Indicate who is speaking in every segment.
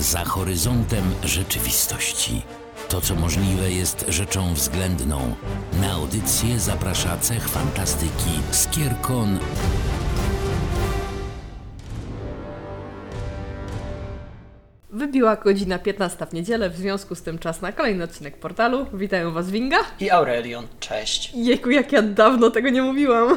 Speaker 1: za horyzontem rzeczywistości. To, co możliwe, jest rzeczą względną. Na audycję zaprasza cech fantastyki Skierkon
Speaker 2: Wybiła godzina 15 w niedzielę, w związku z tym czas na kolejny odcinek portalu. Witają Was Winga.
Speaker 3: I Aurelion, cześć.
Speaker 2: Jejku, jak ja dawno tego nie mówiłam.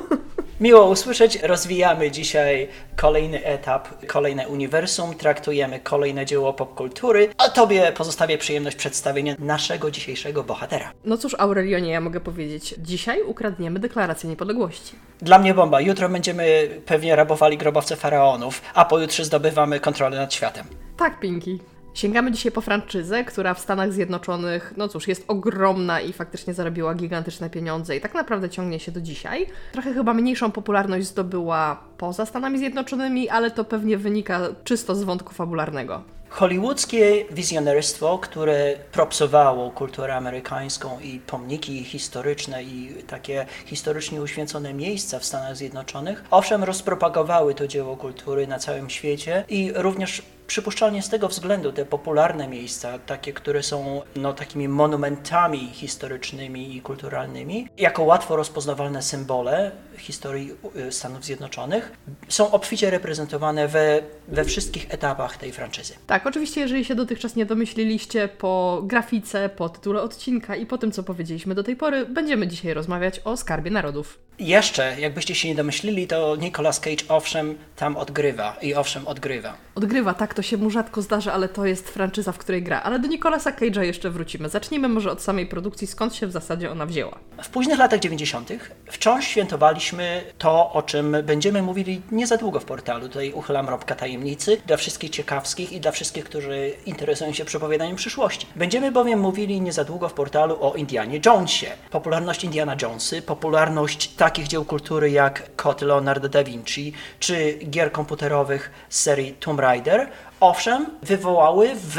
Speaker 3: Miło usłyszeć. Rozwijamy dzisiaj kolejny etap, kolejne uniwersum, traktujemy kolejne dzieło popkultury, a Tobie pozostawię przyjemność przedstawienia naszego dzisiejszego bohatera.
Speaker 2: No cóż, Aurelionie, ja mogę powiedzieć, dzisiaj ukradniemy deklarację niepodległości.
Speaker 3: Dla mnie bomba. Jutro będziemy pewnie rabowali grobowce faraonów, a pojutrze zdobywamy kontrolę nad światem.
Speaker 2: Tak, Pinki. Sięgamy dzisiaj po franczyzę, która w Stanach Zjednoczonych, no cóż, jest ogromna i faktycznie zarobiła gigantyczne pieniądze i tak naprawdę ciągnie się do dzisiaj. Trochę chyba mniejszą popularność zdobyła poza Stanami Zjednoczonymi, ale to pewnie wynika czysto z wątku fabularnego.
Speaker 3: Hollywoodzkie wizjonerstwo, które propsowało kulturę amerykańską i pomniki historyczne i takie historycznie uświęcone miejsca w Stanach Zjednoczonych, owszem, rozpropagowały to dzieło kultury na całym świecie i również przypuszczalnie z tego względu te popularne miejsca, takie, które są no, takimi monumentami historycznymi i kulturalnymi, jako łatwo rozpoznawalne symbole historii y, Stanów Zjednoczonych, są obficie reprezentowane we, we wszystkich etapach tej franczyzy.
Speaker 2: Tak, oczywiście, jeżeli się dotychczas nie domyśliliście po grafice, po tytule odcinka i po tym, co powiedzieliśmy do tej pory, będziemy dzisiaj rozmawiać o Skarbie Narodów.
Speaker 3: Jeszcze, jakbyście się nie domyślili, to Nicolas Cage owszem tam odgrywa i owszem odgrywa.
Speaker 2: Odgrywa, tak, to się mu rzadko zdarza, ale to jest franczyza, w której gra. Ale do Nicolasa Cage'a jeszcze wrócimy. Zacznijmy może od samej produkcji, skąd się w zasadzie ona wzięła.
Speaker 3: W późnych latach 90. wciąż świętowaliśmy to, o czym będziemy mówili nie za długo w portalu. Tutaj uchylam rąbka tajemnicy dla wszystkich ciekawskich i dla wszystkich, którzy interesują się przepowiadaniem przyszłości. Będziemy bowiem mówili nie za długo w portalu o Indianie Jonesie. Popularność Indiana Jonesy, popularność takich dzieł kultury jak Kot Leonardo da Vinci czy gier komputerowych z serii Tomb Raider, owszem, wywołały w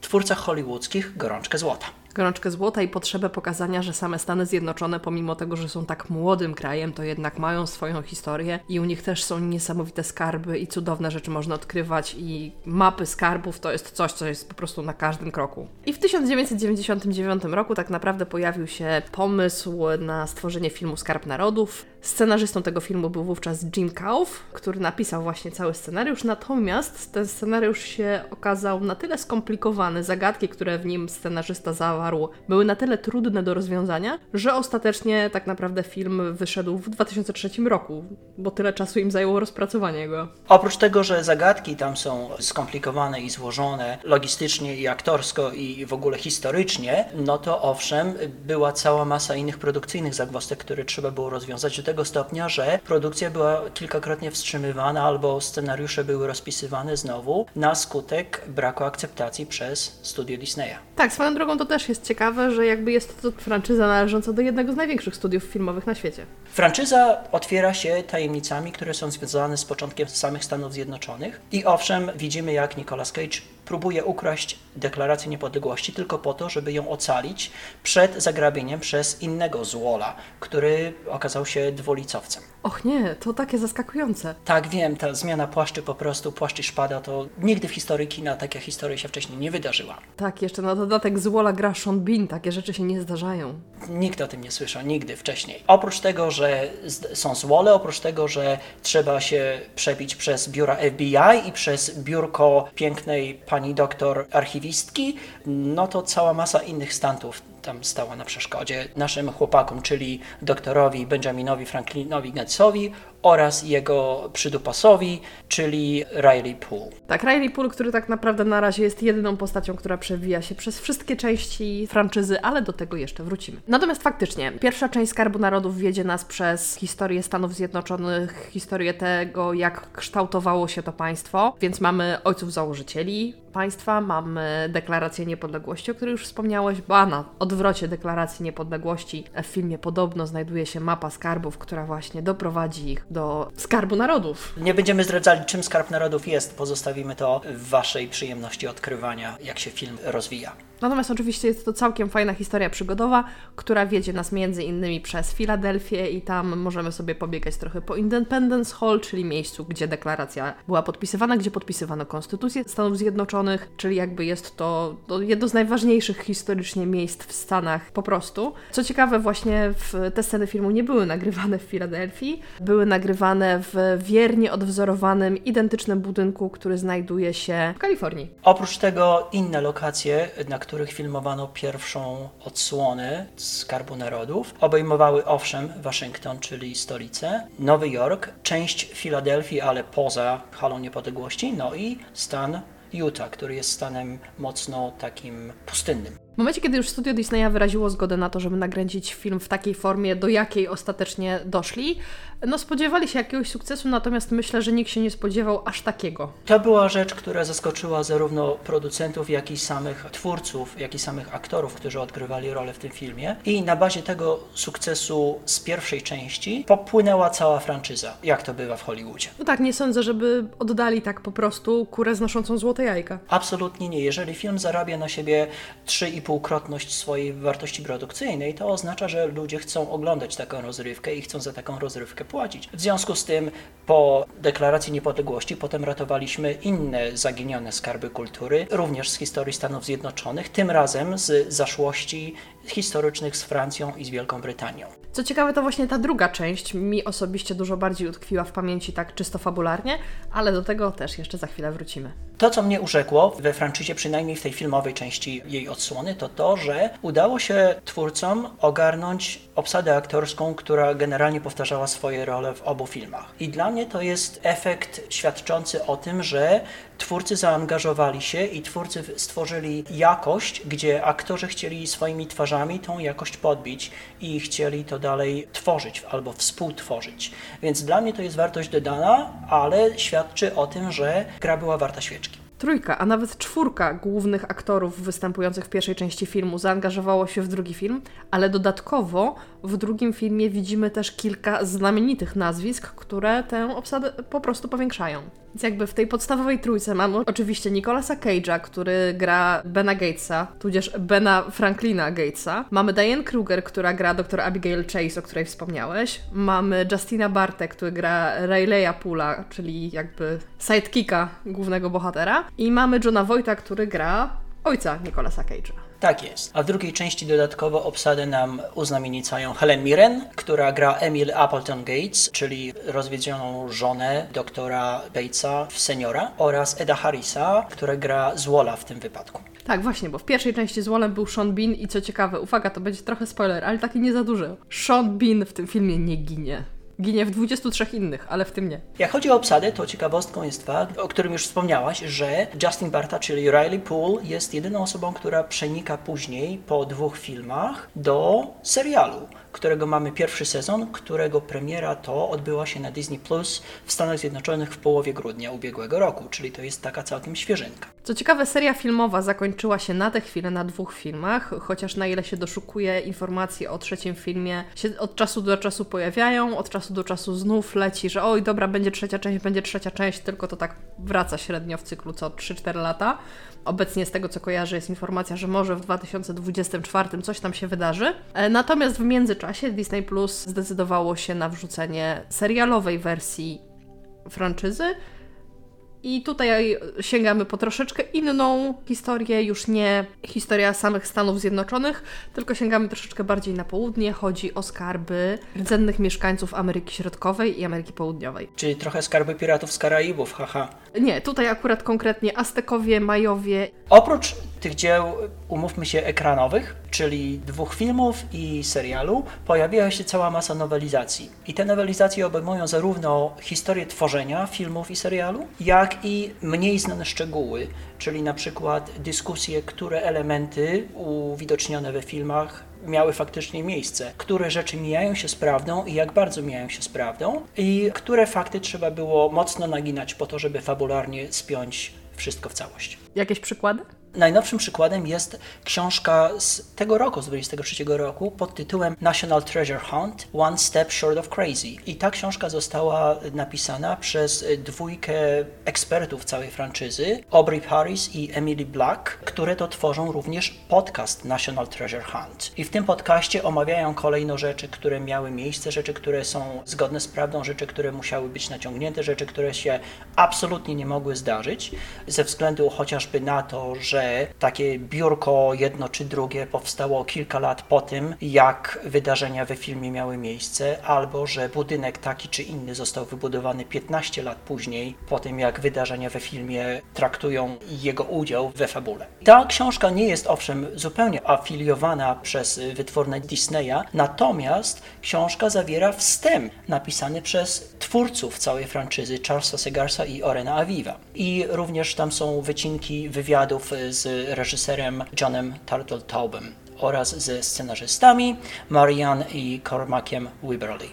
Speaker 3: twórcach hollywoodzkich gorączkę złota
Speaker 2: gorączkę złota i potrzebę pokazania, że same Stany Zjednoczone, pomimo tego, że są tak młodym krajem, to jednak mają swoją historię i u nich też są niesamowite skarby i cudowne rzeczy można odkrywać i mapy skarbów to jest coś, co jest po prostu na każdym kroku. I w 1999 roku tak naprawdę pojawił się pomysł na stworzenie filmu Skarb Narodów. Scenarzystą tego filmu był wówczas Jim Kauf, który napisał właśnie cały scenariusz, natomiast ten scenariusz się okazał na tyle skomplikowany, zagadki, które w nim scenarzysta zawarł, były na tyle trudne do rozwiązania, że ostatecznie tak naprawdę film wyszedł w 2003 roku, bo tyle czasu im zajęło rozpracowanie go.
Speaker 3: Oprócz tego, że zagadki tam są skomplikowane i złożone logistycznie i aktorsko i w ogóle historycznie, no to owszem, była cała masa innych produkcyjnych zagwozdek, które trzeba było rozwiązać tego stopnia, że produkcja była kilkakrotnie wstrzymywana albo scenariusze były rozpisywane znowu na skutek braku akceptacji przez studio Disneya.
Speaker 2: Tak, swoją drogą to też jest ciekawe, że jakby jest to franczyza należąca do jednego z największych studiów filmowych na świecie.
Speaker 3: Franczyza otwiera się tajemnicami, które są związane z początkiem samych Stanów Zjednoczonych i owszem, widzimy jak Nicolas Cage próbuje ukraść deklarację niepodległości tylko po to, żeby ją ocalić przed zagrabieniem przez innego złola, który okazał się dwulicowcem.
Speaker 2: Och nie, to takie zaskakujące.
Speaker 3: Tak, wiem, ta zmiana płaszczy po prostu, płaszcz i szpada, to nigdy w historii kina taka historia się wcześniej nie wydarzyła.
Speaker 2: Tak, jeszcze na dodatek złola gra Sean Bean, takie rzeczy się nie zdarzają.
Speaker 3: Nikt o tym nie słyszał, nigdy wcześniej. Oprócz tego, że są złole, oprócz tego, że trzeba się przebić przez biura FBI i przez biurko pięknej pani doktor archiwistki, no to cała masa innych stantów tam stała na przeszkodzie naszym chłopakom, czyli doktorowi Benjaminowi Franklinowi Getzowi oraz jego przydupasowi, czyli Riley Poole.
Speaker 2: Tak, Riley Poole, który tak naprawdę na razie jest jedyną postacią, która przewija się przez wszystkie części franczyzy, ale do tego jeszcze wrócimy. Natomiast faktycznie, pierwsza część Skarbu Narodów wiedzie nas przez historię Stanów Zjednoczonych, historię tego, jak kształtowało się to państwo, więc mamy ojców założycieli państwa, mamy deklarację niepodległości, o której już wspomniałeś, ba, na odwrocie deklaracji niepodległości w filmie podobno znajduje się mapa skarbów, która właśnie doprowadzi ich do Skarbu Narodów.
Speaker 3: Nie będziemy zdradzali, czym Skarb Narodów jest, pozostawimy to w Waszej przyjemności odkrywania, jak się film rozwija.
Speaker 2: Natomiast oczywiście jest to całkiem fajna historia przygodowa, która wiedzie nas między innymi przez Filadelfię i tam możemy sobie pobiegać trochę po Independence Hall, czyli miejscu, gdzie deklaracja była podpisywana, gdzie podpisywano Konstytucję Stanów Zjednoczonych, czyli jakby jest to, jedno z najważniejszych historycznie miejsc w Stanach po prostu. Co ciekawe, właśnie te sceny filmu nie były nagrywane w Filadelfii, były nagrywane w wiernie odwzorowanym, identycznym budynku, który znajduje się w Kalifornii.
Speaker 3: Oprócz tego inne lokacje, na których filmowano pierwszą odsłonę Skarbu Narodów, obejmowały owszem Waszyngton, czyli stolicę, Nowy Jork, część Filadelfii, ale poza halą niepodległości, no i stan Utah, który jest stanem mocno takim pustynnym.
Speaker 2: W momencie, kiedy już studio Disneya wyraziło zgodę na to, żeby nakręcić film w takiej formie, do jakiej ostatecznie doszli, no spodziewali się jakiegoś sukcesu, natomiast myślę, że nikt się nie spodziewał aż takiego.
Speaker 3: To była rzecz, która zaskoczyła zarówno producentów, jak i samych twórców, jak i samych aktorów, którzy odgrywali rolę w tym filmie. I na bazie tego sukcesu z pierwszej części popłynęła cała franczyza, jak to bywa w Hollywoodzie.
Speaker 2: No tak, nie sądzę, żeby oddali tak po prostu kurę znoszącą złote jajka.
Speaker 3: Absolutnie nie. Jeżeli film zarabia na siebie 3,5-krotność swojej wartości produkcyjnej, to oznacza, że ludzie chcą oglądać taką rozrywkę i chcą za taką rozrywkę płacić. W związku z tym po deklaracji niepodległości potem ratowaliśmy inne zaginione skarby kultury, również z historii Stanów Zjednoczonych, tym razem z zaszłości historycznych z Francją i z Wielką Brytanią.
Speaker 2: Co ciekawe, to właśnie ta druga część mi osobiście dużo bardziej utkwiła w pamięci tak czysto fabularnie, ale do tego też jeszcze za chwilę wrócimy.
Speaker 3: To, co mnie urzekło we franczyzie, przynajmniej w tej filmowej części jej odsłony, to to, że udało się twórcom ogarnąć obsadę aktorską, która generalnie powtarzała swoje role w obu filmach. I dla mnie to jest efekt świadczący o tym, że twórcy zaangażowali się i twórcy stworzyli jakość, gdzie aktorzy chcieli swoimi twarzami tą jakość podbić i chcieli to dalej tworzyć albo współtworzyć. Więc dla mnie to jest wartość dodana, ale świadczy o tym, że gra była warta świeczki.
Speaker 2: Trójka, a nawet czwórka głównych aktorów występujących w pierwszej części filmu zaangażowało się w drugi film, ale dodatkowo w drugim filmie widzimy też kilka znamienitych nazwisk, które tę obsadę po prostu powiększają. Więc jakby w tej podstawowej trójce mamy oczywiście Nicolasa Cage'a, który gra Bena Gatesa, tudzież Bena Franklina Gatesa. Mamy Diane Kruger, która gra dr Abigail Chase, o której wspomniałeś. Mamy Justina Bartek, który gra Rayleigha Pula, czyli jakby sidekicka głównego bohatera. I mamy Johna Voighta, który gra ojca Nicolasa Cage'a.
Speaker 3: Tak jest. A w drugiej części dodatkowo obsadę nam uznamienicają Helen Mirren, która gra Emil Appleton Gates, czyli rozwiedzioną żonę doktora Batesa w Seniora oraz Eda Harrisa, która gra Zwola w tym wypadku.
Speaker 2: Tak, właśnie, bo w pierwszej części z Wolem był Sean Bean i co ciekawe, uwaga, to będzie trochę spoiler, ale taki nie za duży. Sean Bean w tym filmie nie ginie. Ginie w 23 innych, ale w tym nie.
Speaker 3: Jak chodzi o obsadę, to ciekawostką jest fakt, o którym już wspomniałaś, że Justin Barta, czyli Riley Poole, jest jedyną osobą, która przenika później po dwóch filmach do serialu którego mamy pierwszy sezon, którego premiera to odbyła się na Disney Plus w Stanach Zjednoczonych w połowie grudnia ubiegłego roku, czyli to jest taka całkiem świeżynka.
Speaker 2: Co ciekawe, seria filmowa zakończyła się na tę chwilę na dwóch filmach, chociaż na ile się doszukuje informacji o trzecim filmie, się od czasu do czasu pojawiają, od czasu do czasu znów leci, że oj, dobra, będzie trzecia część, będzie trzecia część, tylko to tak wraca średnio w cyklu co 3-4 lata. Obecnie z tego co kojarzę jest informacja, że może w 2024 coś tam się wydarzy. E, natomiast w międzyczasie Disney Plus zdecydowało się na wrzucenie serialowej wersji franczyzy, i tutaj sięgamy po troszeczkę inną historię, już nie historia samych Stanów Zjednoczonych, tylko sięgamy troszeczkę bardziej na południe. Chodzi o skarby rdzennych mieszkańców Ameryki Środkowej i Ameryki Południowej.
Speaker 3: Czyli trochę skarby piratów z Karaibów, haha.
Speaker 2: Nie, tutaj akurat konkretnie Aztekowie, Majowie.
Speaker 3: Oprócz tych dzieł, umówmy się, ekranowych, czyli dwóch filmów i serialu, pojawiła się cała masa nowelizacji. I te nowelizacje obejmują zarówno historię tworzenia filmów i serialu, jak i mniej znane szczegóły, czyli na przykład dyskusje, które elementy uwidocznione we filmach miały faktycznie miejsce, które rzeczy mijają się z prawdą i jak bardzo mijają się z prawdą, i które fakty trzeba było mocno naginać po to, żeby fabularnie spiąć wszystko w całość.
Speaker 2: Jakieś przykłady?
Speaker 3: Najnowszym przykładem jest książka z tego roku, z 23 roku, pod tytułem National Treasure Hunt One Step Short of Crazy. I ta książka została napisana przez dwójkę ekspertów całej franczyzy, Aubrey Harris i Emily Black, które to tworzą również podcast National Treasure Hunt. I w tym podcaście omawiają kolejno rzeczy, które miały miejsce, rzeczy, które są zgodne z prawdą, rzeczy, które musiały być naciągnięte, rzeczy, które się absolutnie nie mogły zdarzyć, ze względu chociażby na to, że takie biurko jedno czy drugie powstało kilka lat po tym, jak wydarzenia we filmie miały miejsce, albo że budynek taki czy inny został wybudowany 15 lat później, po tym jak wydarzenia we filmie traktują jego udział we fabule. Ta książka nie jest owszem zupełnie afiliowana przez wytwórne Disneya, natomiast książka zawiera wstęp napisany przez twórców całej franczyzy Charlesa Segarsa i Orena Aviva. I również tam są wycinki wywiadów z reżyserem Johnem Turtletaubem oraz ze scenarzystami Marianne i Cormaciem Wiberly.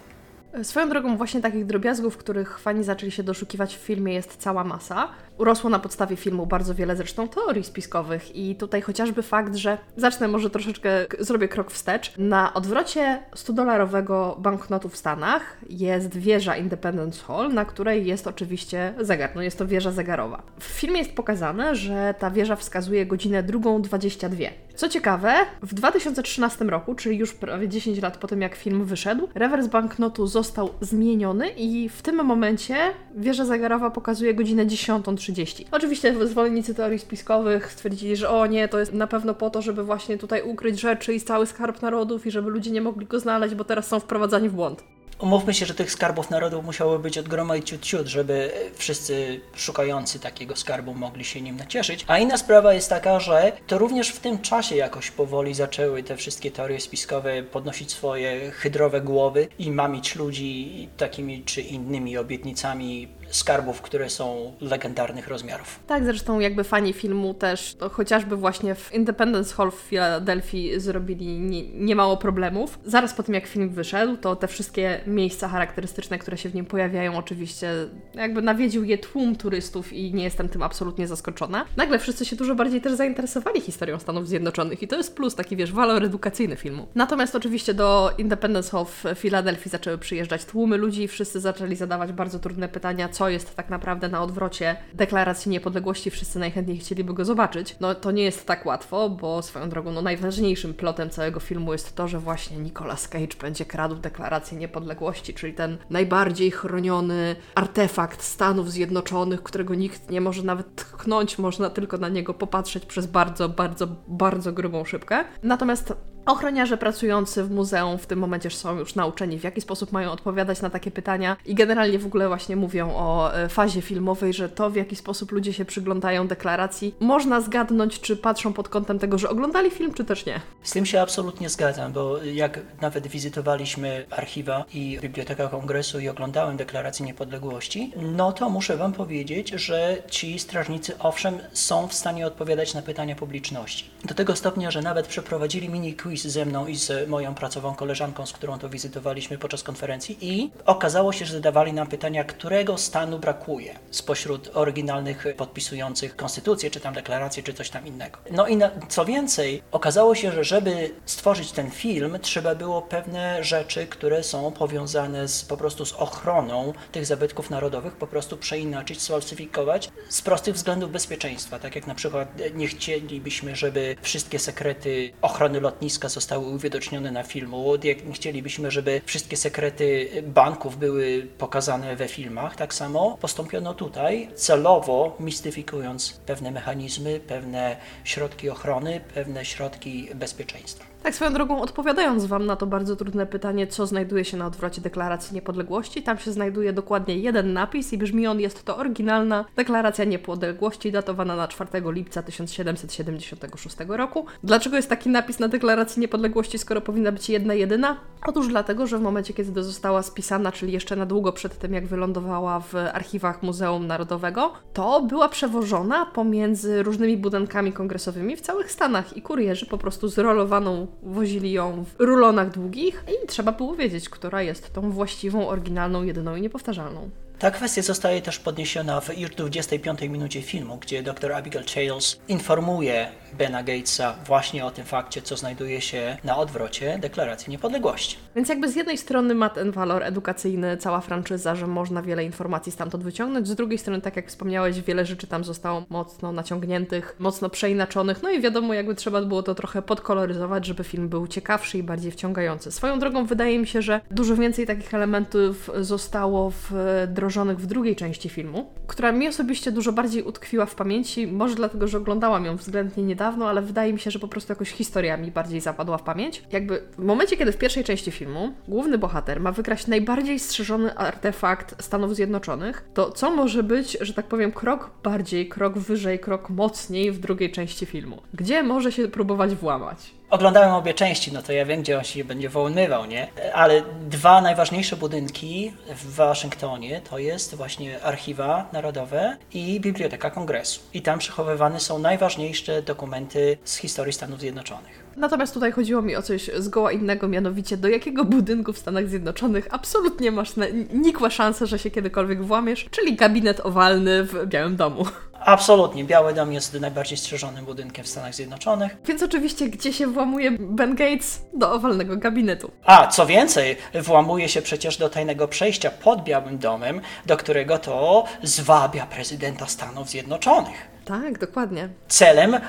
Speaker 2: Swoją drogą właśnie takich drobiazgów, których fani zaczęli się doszukiwać w filmie jest cała masa. Urosło na podstawie filmu bardzo wiele zresztą teorii spiskowych i tutaj chociażby fakt, że zacznę może troszeczkę, zrobię krok wstecz. Na odwrocie 100-dolarowego banknotu w Stanach jest wieża Independence Hall, na której jest oczywiście zegar, no jest to wieża zegarowa. W filmie jest pokazane, że ta wieża wskazuje godzinę 2.22. Co ciekawe, w 2013 roku, czyli już prawie 10 lat po tym jak film wyszedł, rewers banknotu został zmieniony i w tym momencie wieża zegarowa pokazuje godzinę 10.30. Oczywiście zwolennicy teorii spiskowych stwierdzili, że o nie, to jest na pewno po to, żeby właśnie tutaj ukryć rzeczy i cały skarb narodów i żeby ludzie nie mogli go znaleźć, bo teraz są wprowadzani w błąd.
Speaker 3: Umówmy się, że tych skarbów narodów musiało być od groma i ciut, ciut, żeby wszyscy szukający takiego skarbu mogli się nim nacieszyć. A inna sprawa jest taka, że to również w tym czasie jakoś powoli zaczęły te wszystkie teorie spiskowe podnosić swoje hydrowe głowy i mamić ludzi takimi czy innymi obietnicami skarbów, które są legendarnych rozmiarów.
Speaker 2: Tak, zresztą jakby fani filmu też, chociażby właśnie w Independence Hall w Filadelfii zrobili nie, niemało problemów. Zaraz po tym jak film wyszedł, to te wszystkie miejsca charakterystyczne, które się w nim pojawiają, oczywiście jakby nawiedził je tłum turystów i nie jestem tym absolutnie zaskoczona. Nagle wszyscy się dużo bardziej też zainteresowali historią Stanów Zjednoczonych i to jest plus, taki wiesz, walor edukacyjny filmu. Natomiast oczywiście do Independence Hall w Filadelfii zaczęły przyjeżdżać tłumy ludzi i wszyscy zaczęli zadawać bardzo trudne pytania, co jest tak naprawdę na odwrocie deklaracji niepodległości, wszyscy najchętniej chcieliby go zobaczyć. No to nie jest tak łatwo, bo swoją drogą no, najważniejszym plotem całego filmu jest to, że właśnie Nicolas Cage będzie kradł deklarację niepodległości, czyli ten najbardziej chroniony artefakt Stanów Zjednoczonych, którego nikt nie może nawet tknąć, można tylko na niego popatrzeć przez bardzo, bardzo, bardzo grubą szybkę. Natomiast Ochroniarze pracujący w muzeum w tym momencie są już nauczeni, w jaki sposób mają odpowiadać na takie pytania i generalnie w ogóle właśnie mówią o e, fazie filmowej, że to w jaki sposób ludzie się przyglądają deklaracji, można zgadnąć, czy patrzą pod kątem tego, że oglądali film, czy też nie.
Speaker 3: Z tym się absolutnie zgadzam, bo jak nawet wizytowaliśmy archiwa i Biblioteka Kongresu i oglądałem deklarację niepodległości, no to muszę Wam powiedzieć, że ci strażnicy owszem są w stanie odpowiadać na pytania publiczności. Do tego stopnia, że nawet przeprowadzili mini quiz ze mną i z moją pracową koleżanką, z którą to wizytowaliśmy podczas konferencji i okazało się, że zadawali nam pytania, którego stanu brakuje spośród oryginalnych podpisujących konstytucję, czy tam deklarację, czy coś tam innego. No i na, co więcej, okazało się, że żeby stworzyć ten film, trzeba było pewne rzeczy, które są powiązane z, po prostu z ochroną tych zabytków narodowych, po prostu przeinaczyć, sfalsyfikować z prostych względów bezpieczeństwa. Tak jak na przykład nie chcielibyśmy, żeby wszystkie sekrety ochrony lotniska zostały uwidocznione na filmu, chcielibyśmy, żeby wszystkie sekrety banków były pokazane we filmach, tak samo postąpiono tutaj, celowo mistyfikując pewne mechanizmy, pewne środki ochrony, pewne środki bezpieczeństwa.
Speaker 2: Tak swoją drogą, odpowiadając Wam na to bardzo trudne pytanie, co znajduje się na odwrocie Deklaracji Niepodległości, tam się znajduje dokładnie jeden napis i brzmi on, jest to oryginalna Deklaracja Niepodległości datowana na 4 lipca 1776 roku. Dlaczego jest taki napis na Deklaracji Niepodległości, skoro powinna być jedna, jedyna? Otóż dlatego, że w momencie, kiedy została spisana, czyli jeszcze na długo przed tym, jak wylądowała w archiwach Muzeum Narodowego, to była przewożona pomiędzy różnymi budynkami kongresowymi w całych Stanach i kurierzy po prostu zrolowaną wozili ją w rulonach długich i trzeba było wiedzieć, która jest tą właściwą, oryginalną, jedyną i niepowtarzalną.
Speaker 3: Ta kwestia zostaje też podniesiona w już 25 minucie filmu, gdzie dr Abigail Chales informuje Bena Gatesa właśnie o tym fakcie, co znajduje się na odwrocie Deklaracji Niepodległości.
Speaker 2: Więc jakby z jednej strony ma ten walor edukacyjny, cała franczyza, że można wiele informacji stamtąd wyciągnąć, z drugiej strony, tak jak wspomniałeś, wiele rzeczy tam zostało mocno naciągniętych, mocno przeinaczonych, no i wiadomo, jakby trzeba było to trochę podkoloryzować, żeby film był ciekawszy i bardziej wciągający. Swoją drogą wydaje mi się, że dużo więcej takich elementów zostało wdrożonych w drugiej części filmu, która mi osobiście dużo bardziej utkwiła w pamięci, może dlatego, że oglądałam ją względnie niedawno, ale wydaje mi się, że po prostu jakoś historia mi bardziej zapadła w pamięć. Jakby w momencie, kiedy w pierwszej części filmu główny bohater ma wykraść najbardziej strzeżony artefakt Stanów Zjednoczonych, to co może być, że tak powiem, krok bardziej, krok wyżej, krok mocniej w drugiej części filmu? Gdzie może się próbować włamać?
Speaker 3: Oglądałem obie części, no to ja wiem, gdzie on się będzie wołnywał, nie? Ale dwa najważniejsze budynki w Waszyngtonie to jest właśnie Archiwa Narodowe i Biblioteka Kongresu. I tam przechowywane są najważniejsze dokumenty z historii Stanów Zjednoczonych.
Speaker 2: Natomiast tutaj chodziło mi o coś zgoła innego, mianowicie do jakiego budynku w Stanach Zjednoczonych absolutnie masz na, nikłe szanse, że się kiedykolwiek włamiesz, czyli gabinet owalny w Białym Domu.
Speaker 3: Absolutnie. Biały Dom jest najbardziej strzeżonym budynkiem w Stanach Zjednoczonych.
Speaker 2: Więc oczywiście, gdzie się włamuje Ben Gates? Do owalnego gabinetu.
Speaker 3: A, co więcej, włamuje się przecież do tajnego przejścia pod Białym Domem, do którego to zwabia prezydenta Stanów Zjednoczonych.
Speaker 2: Tak, dokładnie.
Speaker 3: Celem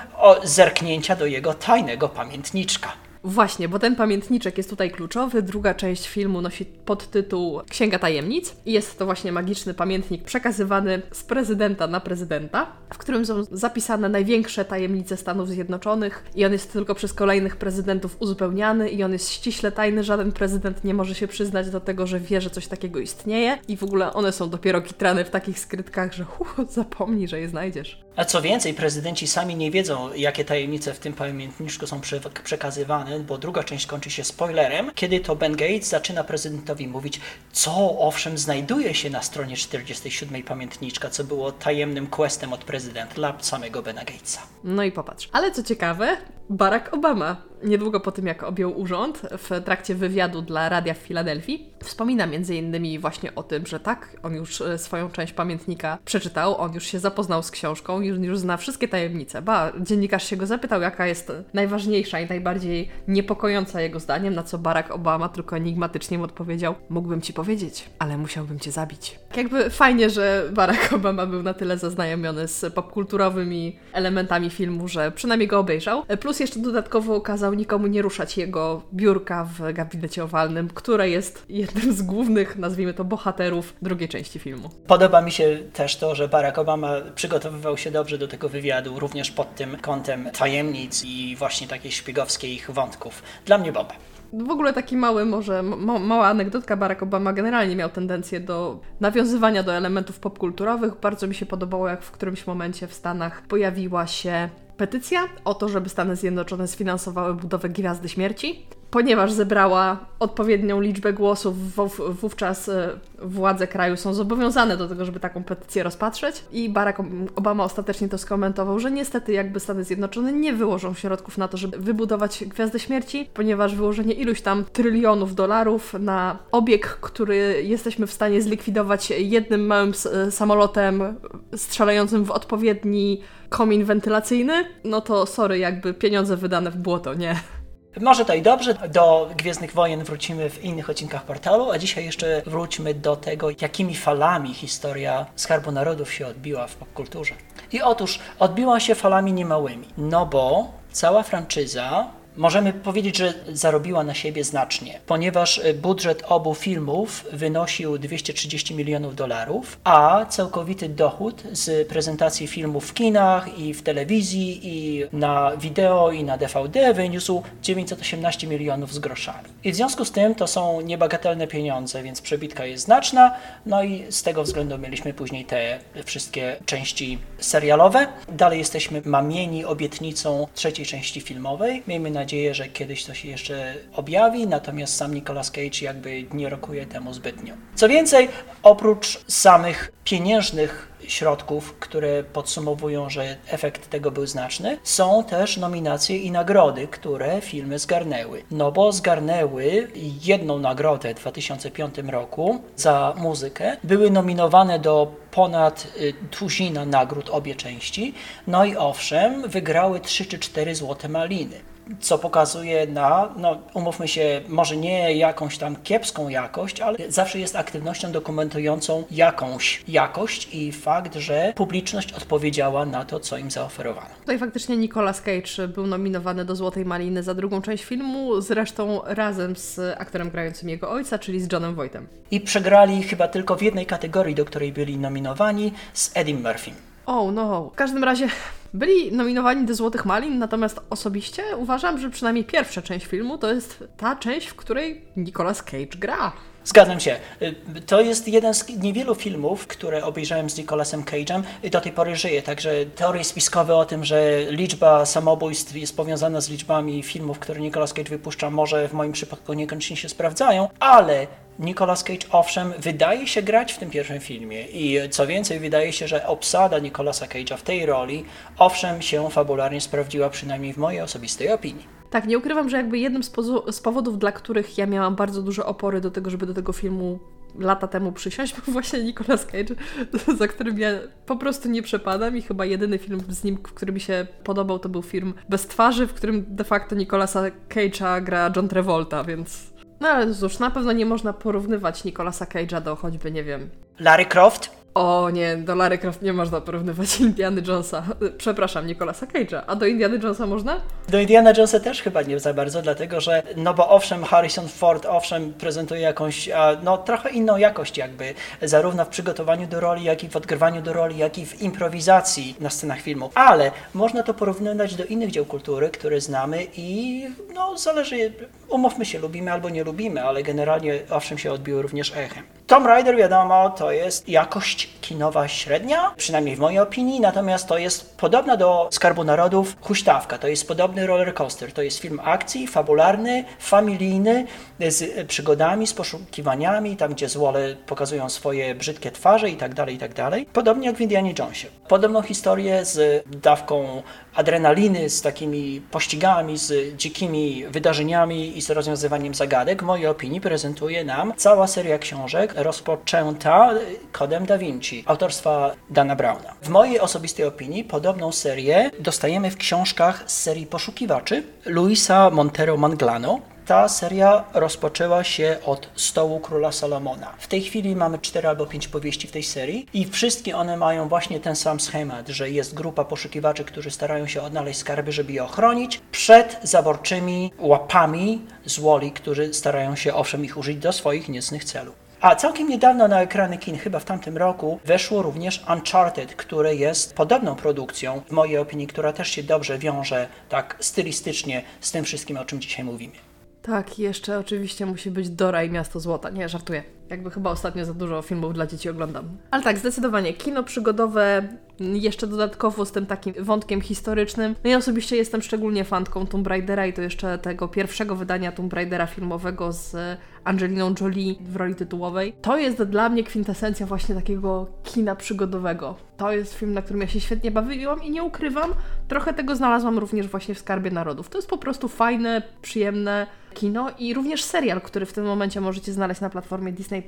Speaker 3: zerknięcia do jego tajnego pamiętniczka.
Speaker 2: Właśnie, bo ten pamiętniczek jest tutaj kluczowy. Druga część filmu nosi podtytuł Księga Tajemnic i jest to właśnie magiczny pamiętnik przekazywany z prezydenta na prezydenta, w którym są zapisane największe tajemnice Stanów Zjednoczonych i on jest tylko przez kolejnych prezydentów uzupełniany i on jest ściśle tajny. Żaden prezydent nie może się przyznać do tego, że wie, że coś takiego istnieje i w ogóle one są dopiero kitrane w takich skrytkach, że hu, zapomnij, że je znajdziesz.
Speaker 3: A co więcej, prezydenci sami nie wiedzą, jakie tajemnice w tym pamiętniczku są prze przekazywane, bo druga część kończy się spoilerem, kiedy to Ben Gates zaczyna prezydentowi mówić, co owszem znajduje się na stronie 47 pamiętniczka, co było tajemnym questem od prezydenta dla samego Bena Gatesa.
Speaker 2: No i popatrz. Ale co ciekawe, Barack Obama niedługo po tym, jak objął urząd, w trakcie wywiadu dla radia w Filadelfii, wspomina między innymi właśnie o tym, że tak, on już e, swoją część pamiętnika przeczytał, on już się zapoznał z książką, już, już zna wszystkie tajemnice. Ba, dziennikarz się go zapytał, jaka jest najważniejsza i najbardziej niepokojąca jego zdaniem, na co Barack Obama tylko enigmatycznie odpowiedział, mógłbym ci powiedzieć, ale musiałbym cię zabić. Jakby fajnie, że Barack Obama był na tyle zaznajomiony z popkulturowymi elementami filmu, że przynajmniej go obejrzał. E, plus jeszcze dodatkowo okazał nikomu nie ruszać jego biurka w gabinecie owalnym, które jest jednym z głównych, nazwijmy to, bohaterów drugiej części filmu.
Speaker 3: Podoba mi się też to, że Barack Obama przygotowywał się dobrze do tego wywiadu, również pod tym kątem tajemnic i właśnie takich szpiegowskich wątków. Dla mnie Boba.
Speaker 2: W ogóle taki mały, może ma, mała anegdotka, Barack Obama generalnie miał tendencję do nawiązywania do elementów popkulturowych. Bardzo mi się podobało, jak w którymś momencie w Stanach pojawiła się petycja o to, żeby Stany Zjednoczone sfinansowały budowę Gwiazdy Śmierci. Ponieważ zebrała odpowiednią liczbę głosów, wówczas e, władze kraju są zobowiązane do tego, żeby taką petycję rozpatrzeć. I Barack Obama ostatecznie to skomentował, że niestety jakby Stany Zjednoczone nie wyłożą środków na to, żeby wybudować Gwiazdę Śmierci, ponieważ wyłożenie iluś tam trylionów dolarów na obieg, który jesteśmy w stanie zlikwidować jednym małym samolotem strzelającym w odpowiedni komin wentylacyjny, no to sorry, jakby pieniądze wydane w błoto, nie.
Speaker 3: Może to i dobrze, do Gwiezdnych Wojen wrócimy w innych odcinkach portalu, a dzisiaj jeszcze wróćmy do tego, jakimi falami historia Skarbu Narodów się odbiła w popkulturze. I otóż odbiła się falami niemałymi, no bo cała franczyza możemy powiedzieć, że zarobiła na siebie znacznie, ponieważ e, budżet obu filmów wynosił 230 milionów dolarów, a całkowity dochód z prezentacji filmów w kinach i w telewizji i na wideo i na DVD wyniósł 918 milionów z groszami. I w związku z tym to są niebagatelne pieniądze, więc przebitka jest znaczna, no i z tego względu mieliśmy później te wszystkie części serialowe. Dalej jesteśmy mamieni obietnicą trzeciej części filmowej. Miejmy nadzieję, że kiedyś to się jeszcze objawi, natomiast sam Nicolas Cage jakby nie rokuje temu zbytnio. Co więcej, oprócz samych pieniężnych środków, które podsumowują, że efekt tego był znaczny, są też nominacje i nagrody, które filmy zgarnęły. No bo zgarnęły jedną nagrodę w 2005 roku za muzykę, były nominowane do ponad y, tuzina nagród obie części, no i owszem, wygrały 3 czy 4 złote maliny co pokazuje na, no umówmy się, może nie jakąś tam kiepską jakość, ale zawsze jest aktywnością dokumentującą jakąś jakość i fakt, że publiczność odpowiedziała na to, co im zaoferowano.
Speaker 2: Tutaj faktycznie Nicolas Cage był nominowany do Złotej Maliny za drugą część filmu, zresztą razem z aktorem grającym jego ojca, czyli z Johnem Voightem.
Speaker 3: I przegrali chyba tylko w jednej kategorii, do której byli nominowani, z Eddie Murphy.
Speaker 2: Oh no. W każdym razie byli nominowani do Złotych Malin, natomiast osobiście uważam, że przynajmniej pierwsza część filmu to jest ta część, w której Nicolas Cage gra.
Speaker 3: Zgadzam się. Y, To jest jeden z niewielu filmów, które obejrzałem z Nicolasem Cage'em i do tej pory żyje. Także teorie spiskowe o tym, że liczba samobójstw jest powiązana z liczbami filmów, które Nicolas Cage wypuszcza, może w moim przypadku niekoniecznie się sprawdzają, ale Nicolas Cage owszem wydaje się grać w tym pierwszym filmie i co więcej wydaje się, że obsada Nicolasa Cage'a w tej roli owszem się fabularnie sprawdziła przynajmniej w mojej osobistej opinii.
Speaker 2: Tak, nie ukrywam, że jakby jednym z, z powodów, dla których ja miałam bardzo duże opory do tego, żeby do tego filmu lata temu przysiąść, był właśnie Nicolas Cage, za którym ja po prostu nie przepadam i chyba jedyny film z nim, który mi się podobał, to był film Bez twarzy, w którym de facto Nicolasa Cage'a gra John Travolta, więc... No ale cóż, na pewno nie można porównywać Nicolasa Cage'a do choćby, nie wiem...
Speaker 3: Larry Croft
Speaker 2: O nie, do Larry Croft nie można porównywać Indiana Jonesa. Przepraszam, Nicolasa Cage'a. A do Indiana Jonesa można?
Speaker 3: Do Indiana Jonesa też chyba nie za bardzo, dlatego że, no bo owszem, Harrison Ford, owszem, prezentuje jakąś, no trochę inną jakość jakby, zarówno w przygotowaniu do roli, jak i w odgrywaniu do roli, jak i w improwizacji na scenach filmu. Ale można to porównywać do innych dzieł kultury, które znamy i, no zależy, umówmy się, lubimy albo nie lubimy, ale generalnie, owszem, się odbiły również echem. Tomb Raider, wiadomo, to jest jakość kinowa średnia, przynajmniej w mojej opinii, natomiast to jest podobna do Skarbu Narodów huśtawka, to jest podobny roller coaster, to jest film akcji, fabularny, familijny, z przygodami, z poszukiwaniami, tam gdzie złole pokazują swoje brzydkie twarze i tak dalej, i tak dalej. Podobnie jak w Indianie Jonesie. Podobną historię z dawką adrenaliny, z takimi pościgami, z dzikimi wydarzeniami i z rozwiązywaniem zagadek, w mojej opinii prezentuje nam cała seria książek rozpoczęta kodem Da Vinci, autorstwa Dana Browna. W mojej osobistej opinii podobną serię dostajemy w książkach z serii Poszukiwaczy Luisa Montero Manglano, ta seria rozpoczęła się od stołu króla Salomona. W tej chwili mamy cztery albo pięć powieści w tej serii i wszystkie one mają właśnie ten sam schemat, że jest grupa poszukiwaczy, którzy starają się odnaleźć skarby, żeby je ochronić przed zaborczymi łapami złoli, którzy starają się owszem ich użyć do swoich niecnych celów. A całkiem niedawno na ekrany kin, chyba w tamtym roku, weszło również Uncharted, które jest podobną produkcją, w mojej opinii, która też się dobrze wiąże tak stylistycznie z tym wszystkim, o czym dzisiaj mówimy.
Speaker 2: Tak, jeszcze oczywiście musi być Dora i Miasto Złota. Nie, żartuję. Jakby chyba ostatnio za dużo filmów dla dzieci oglądam. Ale tak, zdecydowanie. Kino przygodowe, jeszcze dodatkowo z tym takim wątkiem historycznym. No ja osobiście jestem szczególnie fanką Tomb Raidera i to jeszcze tego pierwszego wydania Tomb Raidera filmowego z Angeliną Jolie w roli tytułowej. To jest dla mnie kwintesencja właśnie takiego kina przygodowego. To jest film, na którym ja się świetnie bawiłam i nie ukrywam, trochę tego znalazłam również właśnie w Skarbie Narodów. To jest po prostu fajne, przyjemne kino i również serial, który w tym momencie możecie znaleźć na platformie Disney+,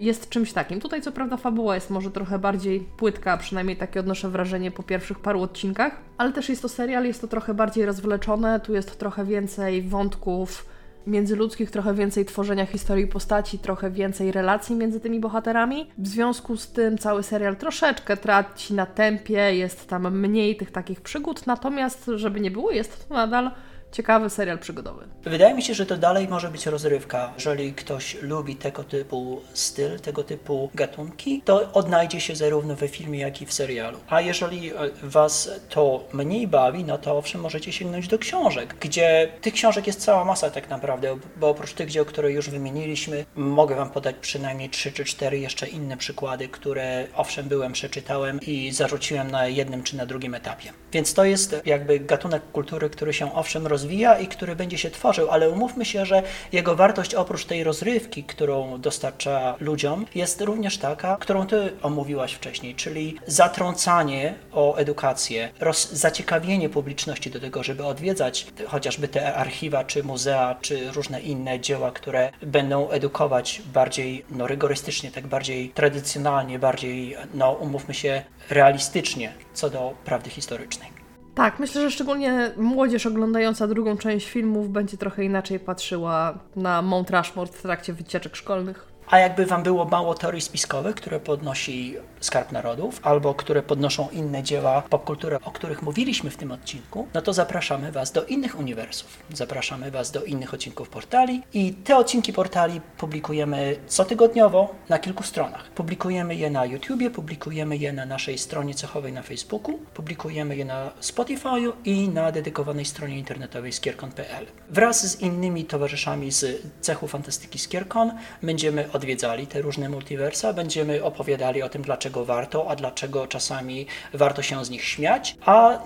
Speaker 2: jest czymś takim. Tutaj co prawda fabuła jest może trochę bardziej płytka, przynajmniej takie odnoszę wrażenie po pierwszych paru odcinkach, ale też jest to serial, jest to trochę bardziej rozwleczone, tu jest trochę więcej wątków międzyludzkich, trochę więcej tworzenia historii postaci, trochę więcej relacji między tymi bohaterami. W związku z tym cały serial troszeczkę traci na tempie, jest tam mniej tych takich przygód, natomiast żeby nie było, jest to nadal ciekawy serial przygodowy.
Speaker 3: Wydaje mi się, że to dalej może być rozrywka. Jeżeli ktoś lubi tego typu styl, tego typu gatunki, to odnajdzie się zarówno we filmie, jak i w serialu. A jeżeli e, Was to mniej bawi, no to owszem, możecie sięgnąć do książek, gdzie tych książek jest cała masa tak naprawdę, bo oprócz tych dzieł, które już wymieniliśmy, mogę Wam podać przynajmniej 3 czy 4 jeszcze inne przykłady, które owszem byłem, przeczytałem i zarzuciłem na jednym czy na drugim etapie. Więc to jest jakby gatunek kultury, który się owszem rozwija, i który będzie się tworzył, ale umówmy się, że jego wartość oprócz tej rozrywki, którą dostarcza ludziom, jest również taka, którą ty omówiłaś wcześniej, czyli zatrącanie o edukację, zaciekawienie publiczności do tego, żeby odwiedzać chociażby te archiwa, czy muzea, czy różne inne dzieła, które będą edukować bardziej no, rygorystycznie, tak bardziej tradycjonalnie, bardziej, no umówmy się, realistycznie co do prawdy historycznej.
Speaker 2: Tak, myślę, że szczególnie młodzież oglądająca drugą część filmów będzie trochę inaczej patrzyła na Mount Rushmore w trakcie wycieczek szkolnych.
Speaker 3: A jakby Wam było mało teorii spiskowych, które podnosi Skarb Narodów, albo które podnoszą inne dzieła popkultury, o których mówiliśmy w tym odcinku, no to zapraszamy Was do innych uniwersów. Zapraszamy Was do innych odcinków portali i te odcinki portali publikujemy cotygodniowo na kilku stronach. Publikujemy je na YouTubie, publikujemy je na naszej stronie cechowej na Facebooku, publikujemy je na Spotify'u i na dedykowanej stronie internetowej skierkon.pl. Wraz z innymi towarzyszami z cechu fantastyki Skierkon będziemy odwiedzali te różne multiversa, będziemy opowiadali o tym, dlaczego warto, a dlaczego czasami warto się z nich śmiać, a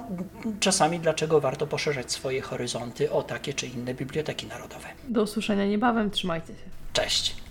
Speaker 3: czasami dlaczego warto poszerzać swoje horyzonty o takie czy inne biblioteki narodowe.
Speaker 2: Do usłyszenia niebawem, trzymajcie się.
Speaker 3: Cześć!